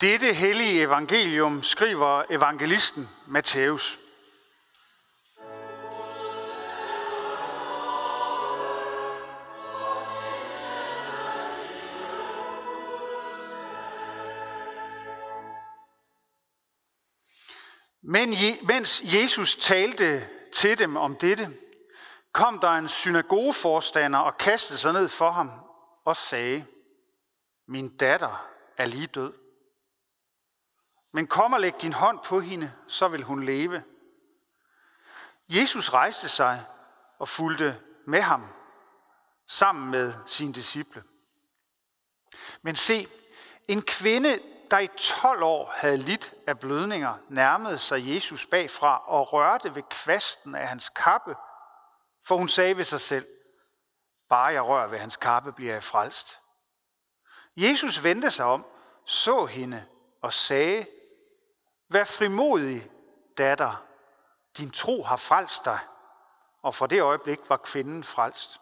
Dette hellige evangelium skriver evangelisten Matthæus. Men mens Jesus talte til dem om dette, kom der en synagogeforstander og kastede sig ned for ham og sagde, min datter er lige død. Men kom og læg din hånd på hende, så vil hun leve. Jesus rejste sig og fulgte med ham, sammen med sine disciple. Men se, en kvinde, der i 12 år havde lidt af blødninger, nærmede sig Jesus bagfra og rørte ved kvasten af hans kappe, for hun sagde ved sig selv, bare jeg rører ved hans kappe, bliver jeg frelst. Jesus vendte sig om, så hende og sagde, Vær frimodig, datter, din tro har frelst dig. Og fra det øjeblik var kvinden frelst.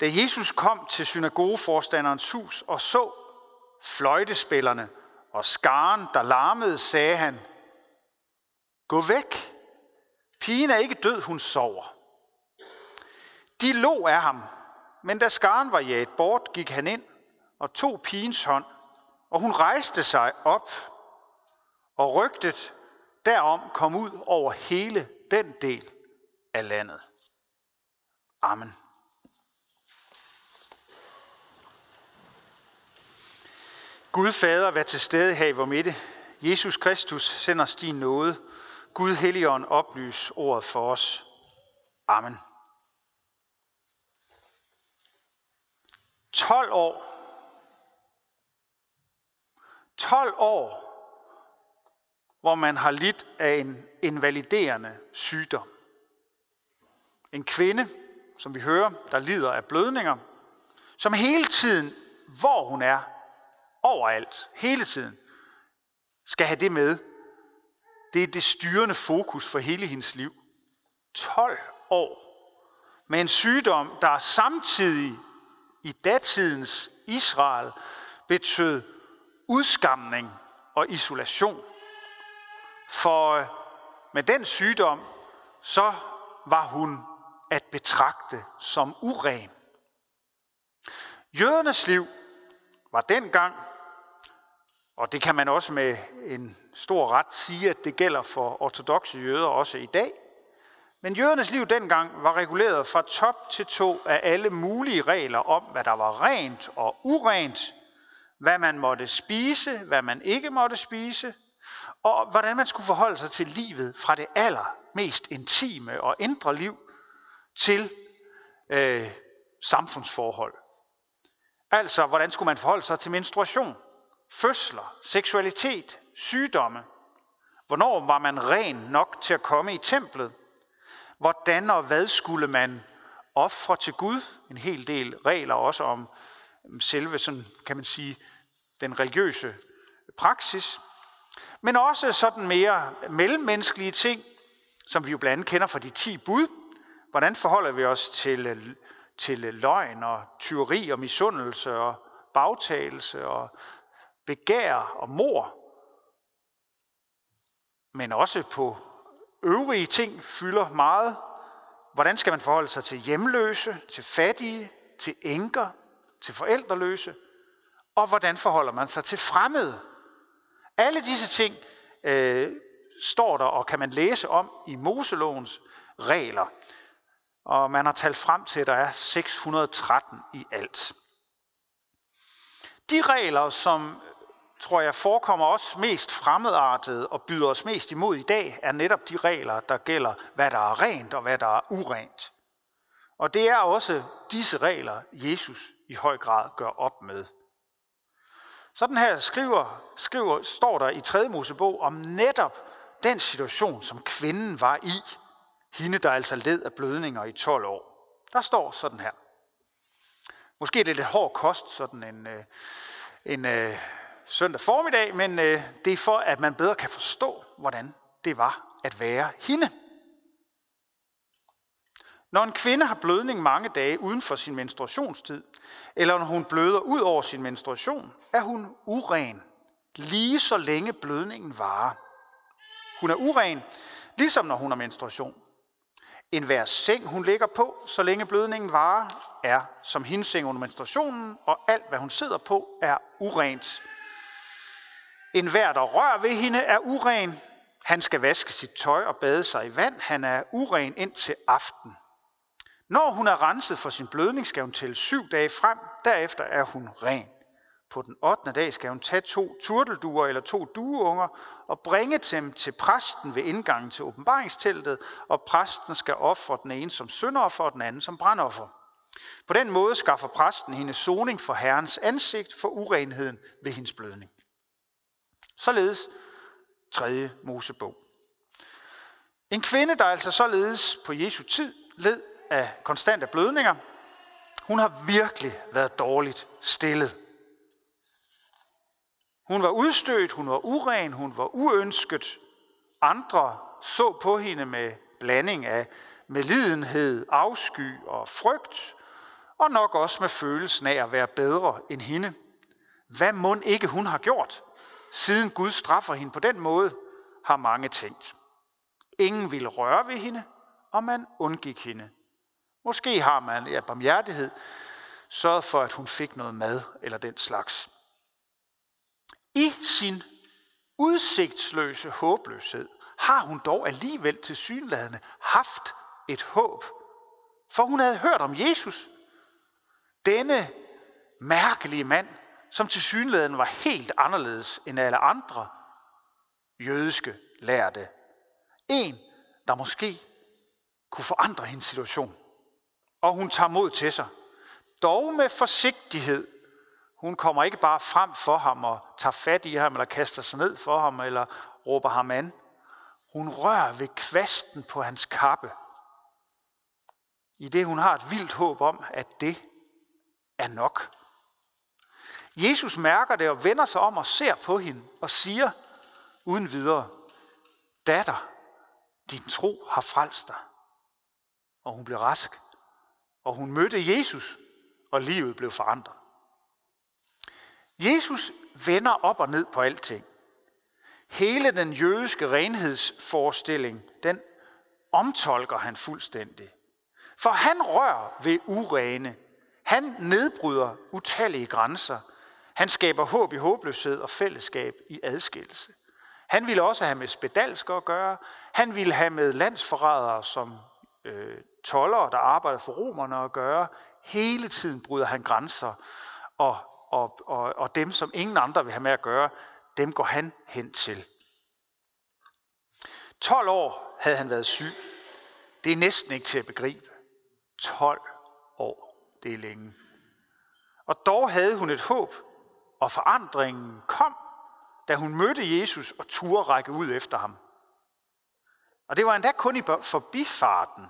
Da Jesus kom til synagogeforstanderens hus og så fløjtespillerne og skaren, der larmede, sagde han, Gå væk, pigen er ikke død, hun sover. De lå af ham, men da skaren var jaget bort, gik han ind og tog pigens hånd, og hun rejste sig op, og rygtet derom kom ud over hele den del af landet. Amen. Gud Fader, vær til stede her i vor midte. Jesus Kristus, send os din nåde. Gud Helligånd, oplys ordet for os. Amen. 12 år. 12 år, hvor man har lidt af en invaliderende sygdom. En kvinde, som vi hører, der lider af blødninger, som hele tiden, hvor hun er, overalt, hele tiden, skal have det med. Det er det styrende fokus for hele hendes liv. 12 år med en sygdom, der samtidig i datidens Israel betød udskamning og isolation. For øh, med den sygdom, så var hun at betragte som uren. Jødernes liv var dengang, og det kan man også med en stor ret sige, at det gælder for ortodoxe jøder også i dag. Men jødernes liv dengang var reguleret fra top til to af alle mulige regler om, hvad der var rent og urent, hvad man måtte spise, hvad man ikke måtte spise, og hvordan man skulle forholde sig til livet fra det allermest intime og indre liv til øh, samfundsforhold. Altså, hvordan skulle man forholde sig til menstruation, fødsler, seksualitet, sygdomme? Hvornår var man ren nok til at komme i templet? Hvordan og hvad skulle man ofre til Gud? En hel del regler også om mm, selve, sådan kan man sige, den religiøse praksis. Men også sådan mere mellemmenneskelige ting, som vi jo blandt andet kender fra de 10 bud. Hvordan forholder vi os til, til løgn og tyveri og misundelse og bagtagelse og begær og mor. Men også på øvrige ting fylder meget. Hvordan skal man forholde sig til hjemløse, til fattige, til enker, til forældreløse? Og hvordan forholder man sig til fremmede? Alle disse ting øh, står der og kan man læse om i Moselovens regler. Og man har talt frem til, at der er 613 i alt. De regler, som tror jeg forekommer os mest fremmedartet og byder os mest imod i dag, er netop de regler, der gælder, hvad der er rent og hvad der er urent. Og det er også disse regler, Jesus i høj grad gør op med. Sådan her skriver, skriver, står der i 3. Mosebog om netop den situation, som kvinden var i. Hende, der altså led af blødninger i 12 år. Der står sådan her. Måske er det lidt hård kost, sådan en, øh, en, en søndag formiddag, men øh, det er for, at man bedre kan forstå, hvordan det var at være hende. Når en kvinde har blødning mange dage uden for sin menstruationstid, eller når hun bløder ud over sin menstruation, er hun uren lige så længe blødningen varer. Hun er uren, ligesom når hun har menstruation. En hver seng, hun ligger på, så længe blødningen varer, er som hendes seng under menstruationen, og alt, hvad hun sidder på, er urent. En hver, der rører ved hende, er uren. Han skal vaske sit tøj og bade sig i vand. Han er uren indtil aften. Når hun er renset for sin blødning, skal hun tælle syv dage frem. Derefter er hun ren. På den 8. dag skal hun tage to turtelduer eller to dueunger og bringe dem til præsten ved indgangen til åbenbaringsteltet, og præsten skal ofre den ene som syndoffer og den anden som brandoffer. På den måde skaffer præsten hendes soning for Herrens ansigt for urenheden ved hendes blødning. Således 3. Mosebog. En kvinde, der altså således på Jesu tid led af konstante blødninger, hun har virkelig været dårligt stillet. Hun var udstødt, hun var uren, hun var uønsket. Andre så på hende med blanding af medlidenhed, afsky og frygt, og nok også med følelsen af at være bedre end hende. Hvad mund ikke hun har gjort, siden Gud straffer hende på den måde, har mange tænkt. Ingen ville røre ved hende, og man undgik hende. Måske har man af barmhjertighed sørget for, at hun fik noget mad eller den slags. I sin udsigtsløse håbløshed har hun dog alligevel til synlædende haft et håb. For hun havde hørt om Jesus. Denne mærkelige mand, som til synlædende var helt anderledes end alle andre jødiske lærte. En, der måske kunne forandre hendes situation. Og hun tager mod til sig. Dog med forsigtighed hun kommer ikke bare frem for ham og tager fat i ham, eller kaster sig ned for ham, eller råber ham an. Hun rører ved kvasten på hans kappe. I det hun har et vildt håb om, at det er nok. Jesus mærker det og vender sig om og ser på hende og siger uden videre, datter, din tro har frelst dig. Og hun blev rask. Og hun mødte Jesus, og livet blev forandret. Jesus vender op og ned på alting. Hele den jødiske renhedsforestilling, den omtolker han fuldstændig. For han rører ved urene. Han nedbryder utallige grænser. Han skaber håb i håbløshed og fællesskab i adskillelse. Han ville også have med spedalsker at gøre. Han ville have med landsforrædere som øh, toller, der arbejder for romerne at gøre. Hele tiden bryder han grænser og og, og, og dem, som ingen andre vil have med at gøre, dem går han hen til. 12 år havde han været syg. Det er næsten ikke til at begribe. 12 år, det er længe. Og dog havde hun et håb, og forandringen kom, da hun mødte Jesus og turde række ud efter ham. Og det var endda kun i forbifarten,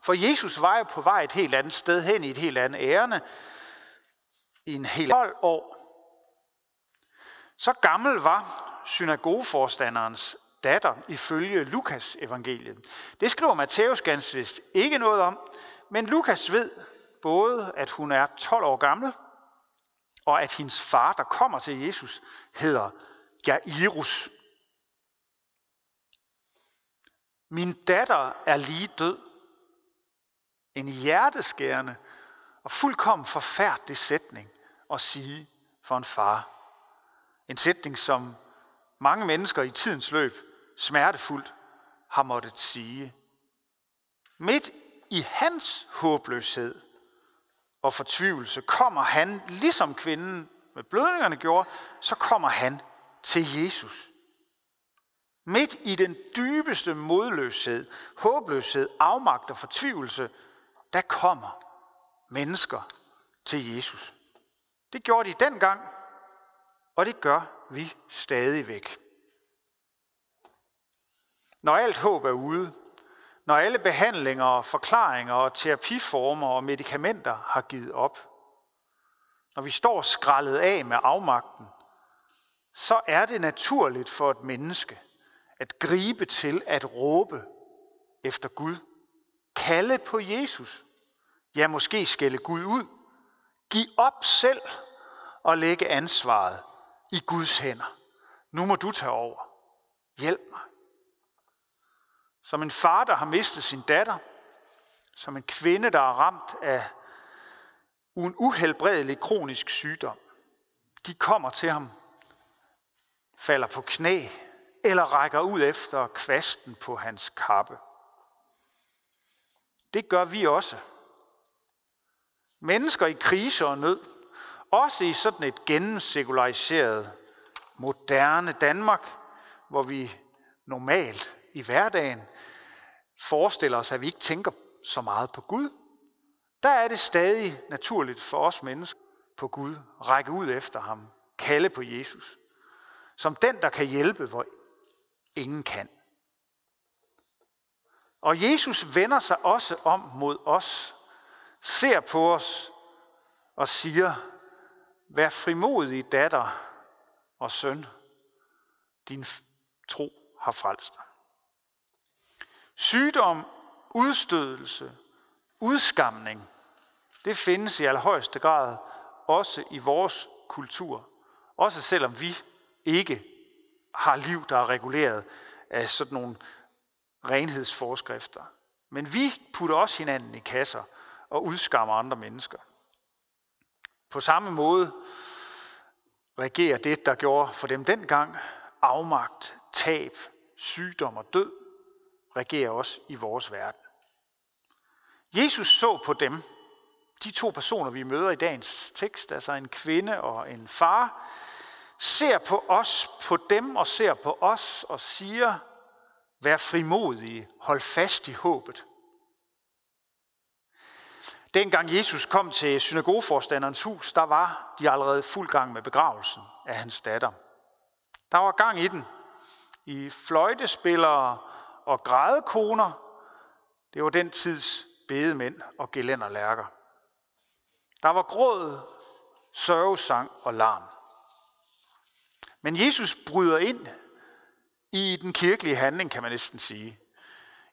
for Jesus var jo på vej et helt andet sted hen i et helt andet ærende, i en hel 12 år. Så gammel var synagogeforstanderens datter ifølge Lukas evangeliet. Det skriver Matthæus ganske vist ikke noget om, men Lukas ved både, at hun er 12 år gammel, og at hendes far, der kommer til Jesus, hedder Jairus. Min datter er lige død. En hjerteskærende og fuldkommen forfærdelig sætning at sige for en far. En sætning, som mange mennesker i tidens løb smertefuldt har måttet sige. Midt i hans håbløshed og fortvivlelse kommer han, ligesom kvinden med blødningerne gjorde, så kommer han til Jesus. Midt i den dybeste modløshed, håbløshed, afmagt og fortvivlelse, der kommer mennesker til Jesus. Det gjorde de dengang, og det gør vi stadigvæk. Når alt håb er ude, når alle behandlinger, forklaringer og terapiformer og medicamenter har givet op, når vi står skrællet af med afmagten, så er det naturligt for et menneske at gribe til at råbe efter Gud. Kalde på Jesus. Ja, måske skælde Gud ud. Giv op selv og lægge ansvaret i Guds hænder. Nu må du tage over. Hjælp mig. Som en far, der har mistet sin datter, som en kvinde, der er ramt af en uhelbredelig kronisk sygdom. De kommer til ham, falder på knæ eller rækker ud efter kvasten på hans kappe. Det gør vi også. Mennesker i krise og nød, også i sådan et gennemsekulariseret, moderne Danmark, hvor vi normalt i hverdagen forestiller os, at vi ikke tænker så meget på Gud, der er det stadig naturligt for os mennesker på Gud, række ud efter ham, kalde på Jesus, som den, der kan hjælpe, hvor ingen kan. Og Jesus vender sig også om mod os, ser på os og siger, vær frimodig datter og søn, din tro har frelst dig. Sygdom, udstødelse, udskamning, det findes i allerhøjeste grad også i vores kultur. Også selvom vi ikke har liv, der er reguleret af sådan nogle renhedsforskrifter. Men vi putter også hinanden i kasser og udskammer andre mennesker. På samme måde regerer det, der gjorde for dem dengang, afmagt, tab, sygdom og død, regerer også i vores verden. Jesus så på dem, de to personer, vi møder i dagens tekst, altså en kvinde og en far, ser på os, på dem og ser på os og siger, vær frimodige, hold fast i håbet. Dengang Jesus kom til synagogeforstanderens hus, der var de allerede fuld gang med begravelsen af hans datter. Der var gang i den. I fløjtespillere og grædekoner. Det var den tids bedemænd og gelænderlærker. Der var gråd, sørgesang og larm. Men Jesus bryder ind i den kirkelige handling, kan man næsten sige.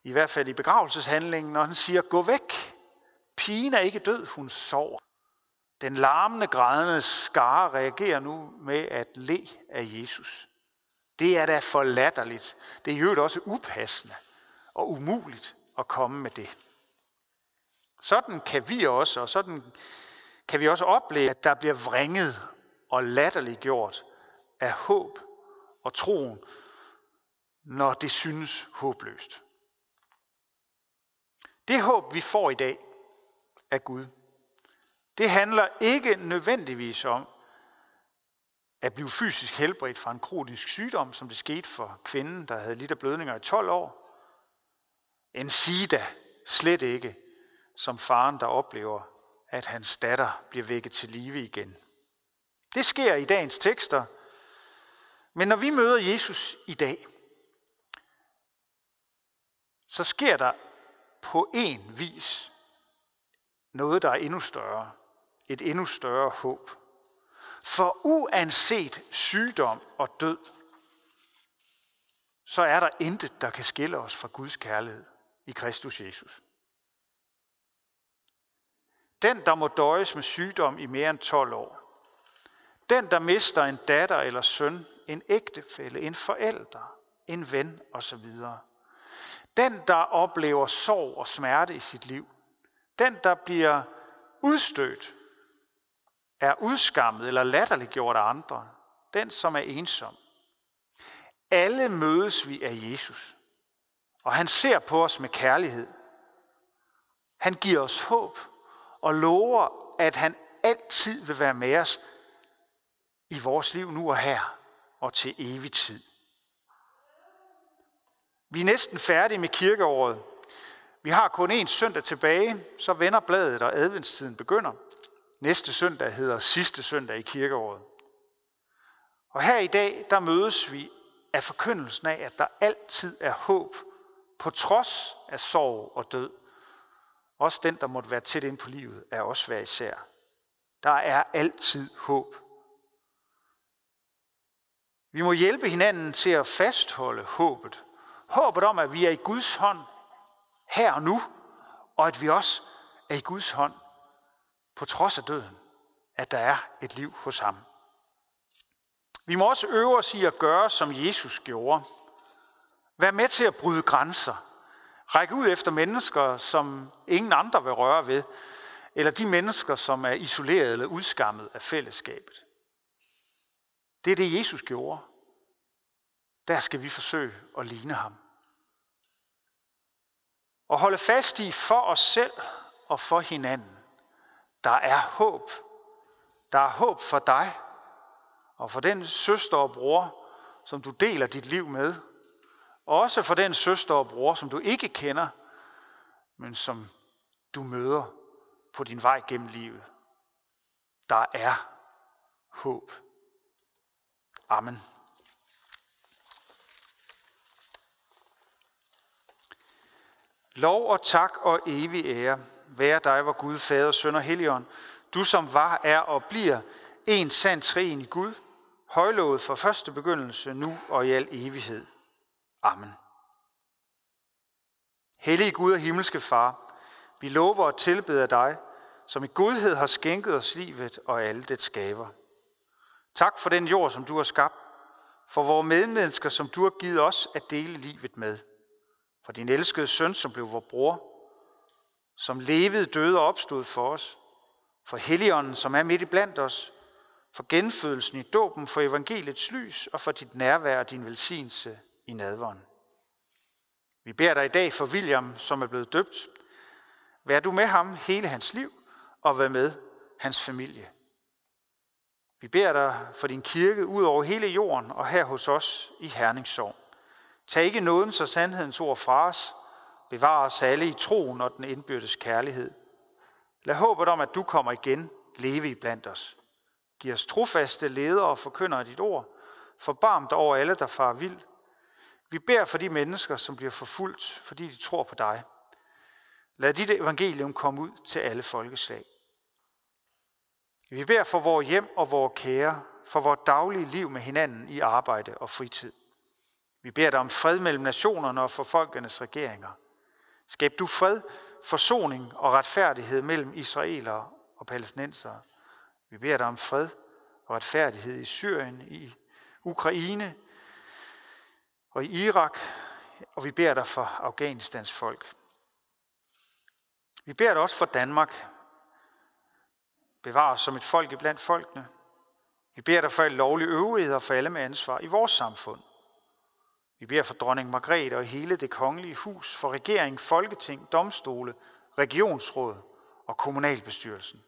I hvert fald i begravelseshandlingen, når han siger, gå væk. Pigen er ikke død, hun sover. Den larmende, grædende skare reagerer nu med at le af Jesus. Det er da for latterligt. Det er jo også upassende og umuligt at komme med det. Sådan kan vi også, og sådan kan vi også opleve, at der bliver vrænget og latterliggjort af håb og troen, når det synes håbløst. Det håb, vi får i dag af Gud, det handler ikke nødvendigvis om at blive fysisk helbredt fra en kronisk sygdom, som det skete for kvinden, der havde lidt af blødninger i 12 år. En sida slet ikke som faren, der oplever, at hans datter bliver vækket til live igen. Det sker i dagens tekster, men når vi møder Jesus i dag, så sker der på en vis noget, der er endnu større. Et endnu større håb. For uanset sygdom og død, så er der intet, der kan skille os fra Guds kærlighed i Kristus Jesus. Den, der må døjes med sygdom i mere end 12 år. Den, der mister en datter eller søn, en ægtefælle, en forælder, en ven osv. Den, der oplever sorg og smerte i sit liv. Den, der bliver udstødt, er udskammet eller latterliggjort af andre. Den, som er ensom. Alle mødes vi af Jesus. Og han ser på os med kærlighed. Han giver os håb og lover, at han altid vil være med os i vores liv nu og her og til evig tid. Vi er næsten færdige med kirkeåret. Vi har kun én søndag tilbage, så vender bladet, og adventstiden begynder. Næste søndag hedder sidste søndag i kirkeåret. Og her i dag, der mødes vi af forkyndelsen af, at der altid er håb, på trods af sorg og død. Også den, der måtte være tæt ind på livet, er også hver især. Der er altid håb. Vi må hjælpe hinanden til at fastholde håbet. Håbet om, at vi er i Guds hånd her og nu, og at vi også er i Guds hånd på trods af døden, at der er et liv hos ham. Vi må også øve os i at gøre, som Jesus gjorde. Vær med til at bryde grænser. Ræk ud efter mennesker, som ingen andre vil røre ved, eller de mennesker, som er isoleret eller udskammet af fællesskabet. Det er det, Jesus gjorde. Der skal vi forsøge at ligne ham. Og holde fast i for os selv og for hinanden. Der er håb. Der er håb for dig og for den søster og bror, som du deler dit liv med. Og også for den søster og bror, som du ikke kender, men som du møder på din vej gennem livet. Der er håb. Amen. Lov og tak og evig ære være dig, hvor Gud, Fader, Søn og Helligånd, du som var, er og bliver en sand træen i Gud, højlovet fra første begyndelse, nu og i al evighed. Amen. Hellige Gud og himmelske Far, vi lover og tilbeder dig, som i godhed har skænket os livet og alle det skaber. Tak for den jord, som du har skabt, for vores medmennesker, som du har givet os at dele livet med, for din elskede søn, som blev vores bror, som levede, døde og opstod for os, for Helligånden, som er midt i blandt os, for genfødelsen i dåben, for evangeliets lys og for dit nærvær og din velsignelse i nadvånd. Vi beder dig i dag for William, som er blevet døbt. Vær du med ham hele hans liv og vær med hans familie. Vi beder dig for din kirke ud over hele jorden og her hos os i Herningssorg. Tag ikke nådens og sandhedens ord fra os. Bevar os alle i troen og den indbyrdes kærlighed. Lad håbet om, at du kommer igen, leve i blandt os. Giv os trofaste ledere og forkynder dit ord. Forbarm dig over alle, der far vild. Vi beder for de mennesker, som bliver forfulgt, fordi de tror på dig. Lad dit evangelium komme ud til alle folkeslag. Vi beder for vores hjem og vores kære, for vores daglige liv med hinanden i arbejde og fritid. Vi beder dig om fred mellem nationerne og for folkenes regeringer. Skab du fred, forsoning og retfærdighed mellem israelere og palæstinensere. Vi beder dig om fred og retfærdighed i Syrien, i Ukraine og i Irak, og vi beder dig for Afghanistans folk. Vi beder dig også for Danmark. Bevar os som et folk iblandt folkene. Vi beder dig for alle lovlige øvrigheder for alle med ansvar i vores samfund. Vi beder for dronning Margrethe og hele det kongelige hus, for regering, folketing, domstole, regionsråd og kommunalbestyrelsen.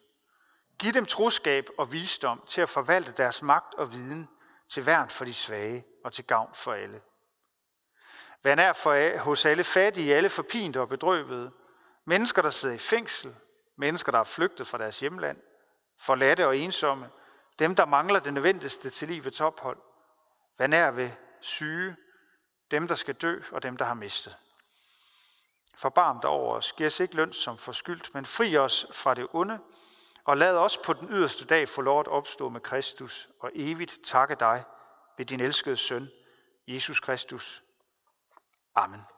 Giv dem troskab og visdom til at forvalte deres magt og viden til værn for de svage og til gavn for alle. Vær nær for, hos alle fattige, alle forpinte og bedrøvede, mennesker, der sidder i fængsel, mennesker, der er flygtet fra deres hjemland, forladte og ensomme, dem, der mangler det nødvendigste til livets ophold. hvad nær ved syge, dem, der skal dø og dem, der har mistet. Forbarm dig over os, giv os ikke løn som forskyldt, men fri os fra det onde, og lad os på den yderste dag få lov at opstå med Kristus og evigt takke dig ved din elskede søn, Jesus Kristus. Amen.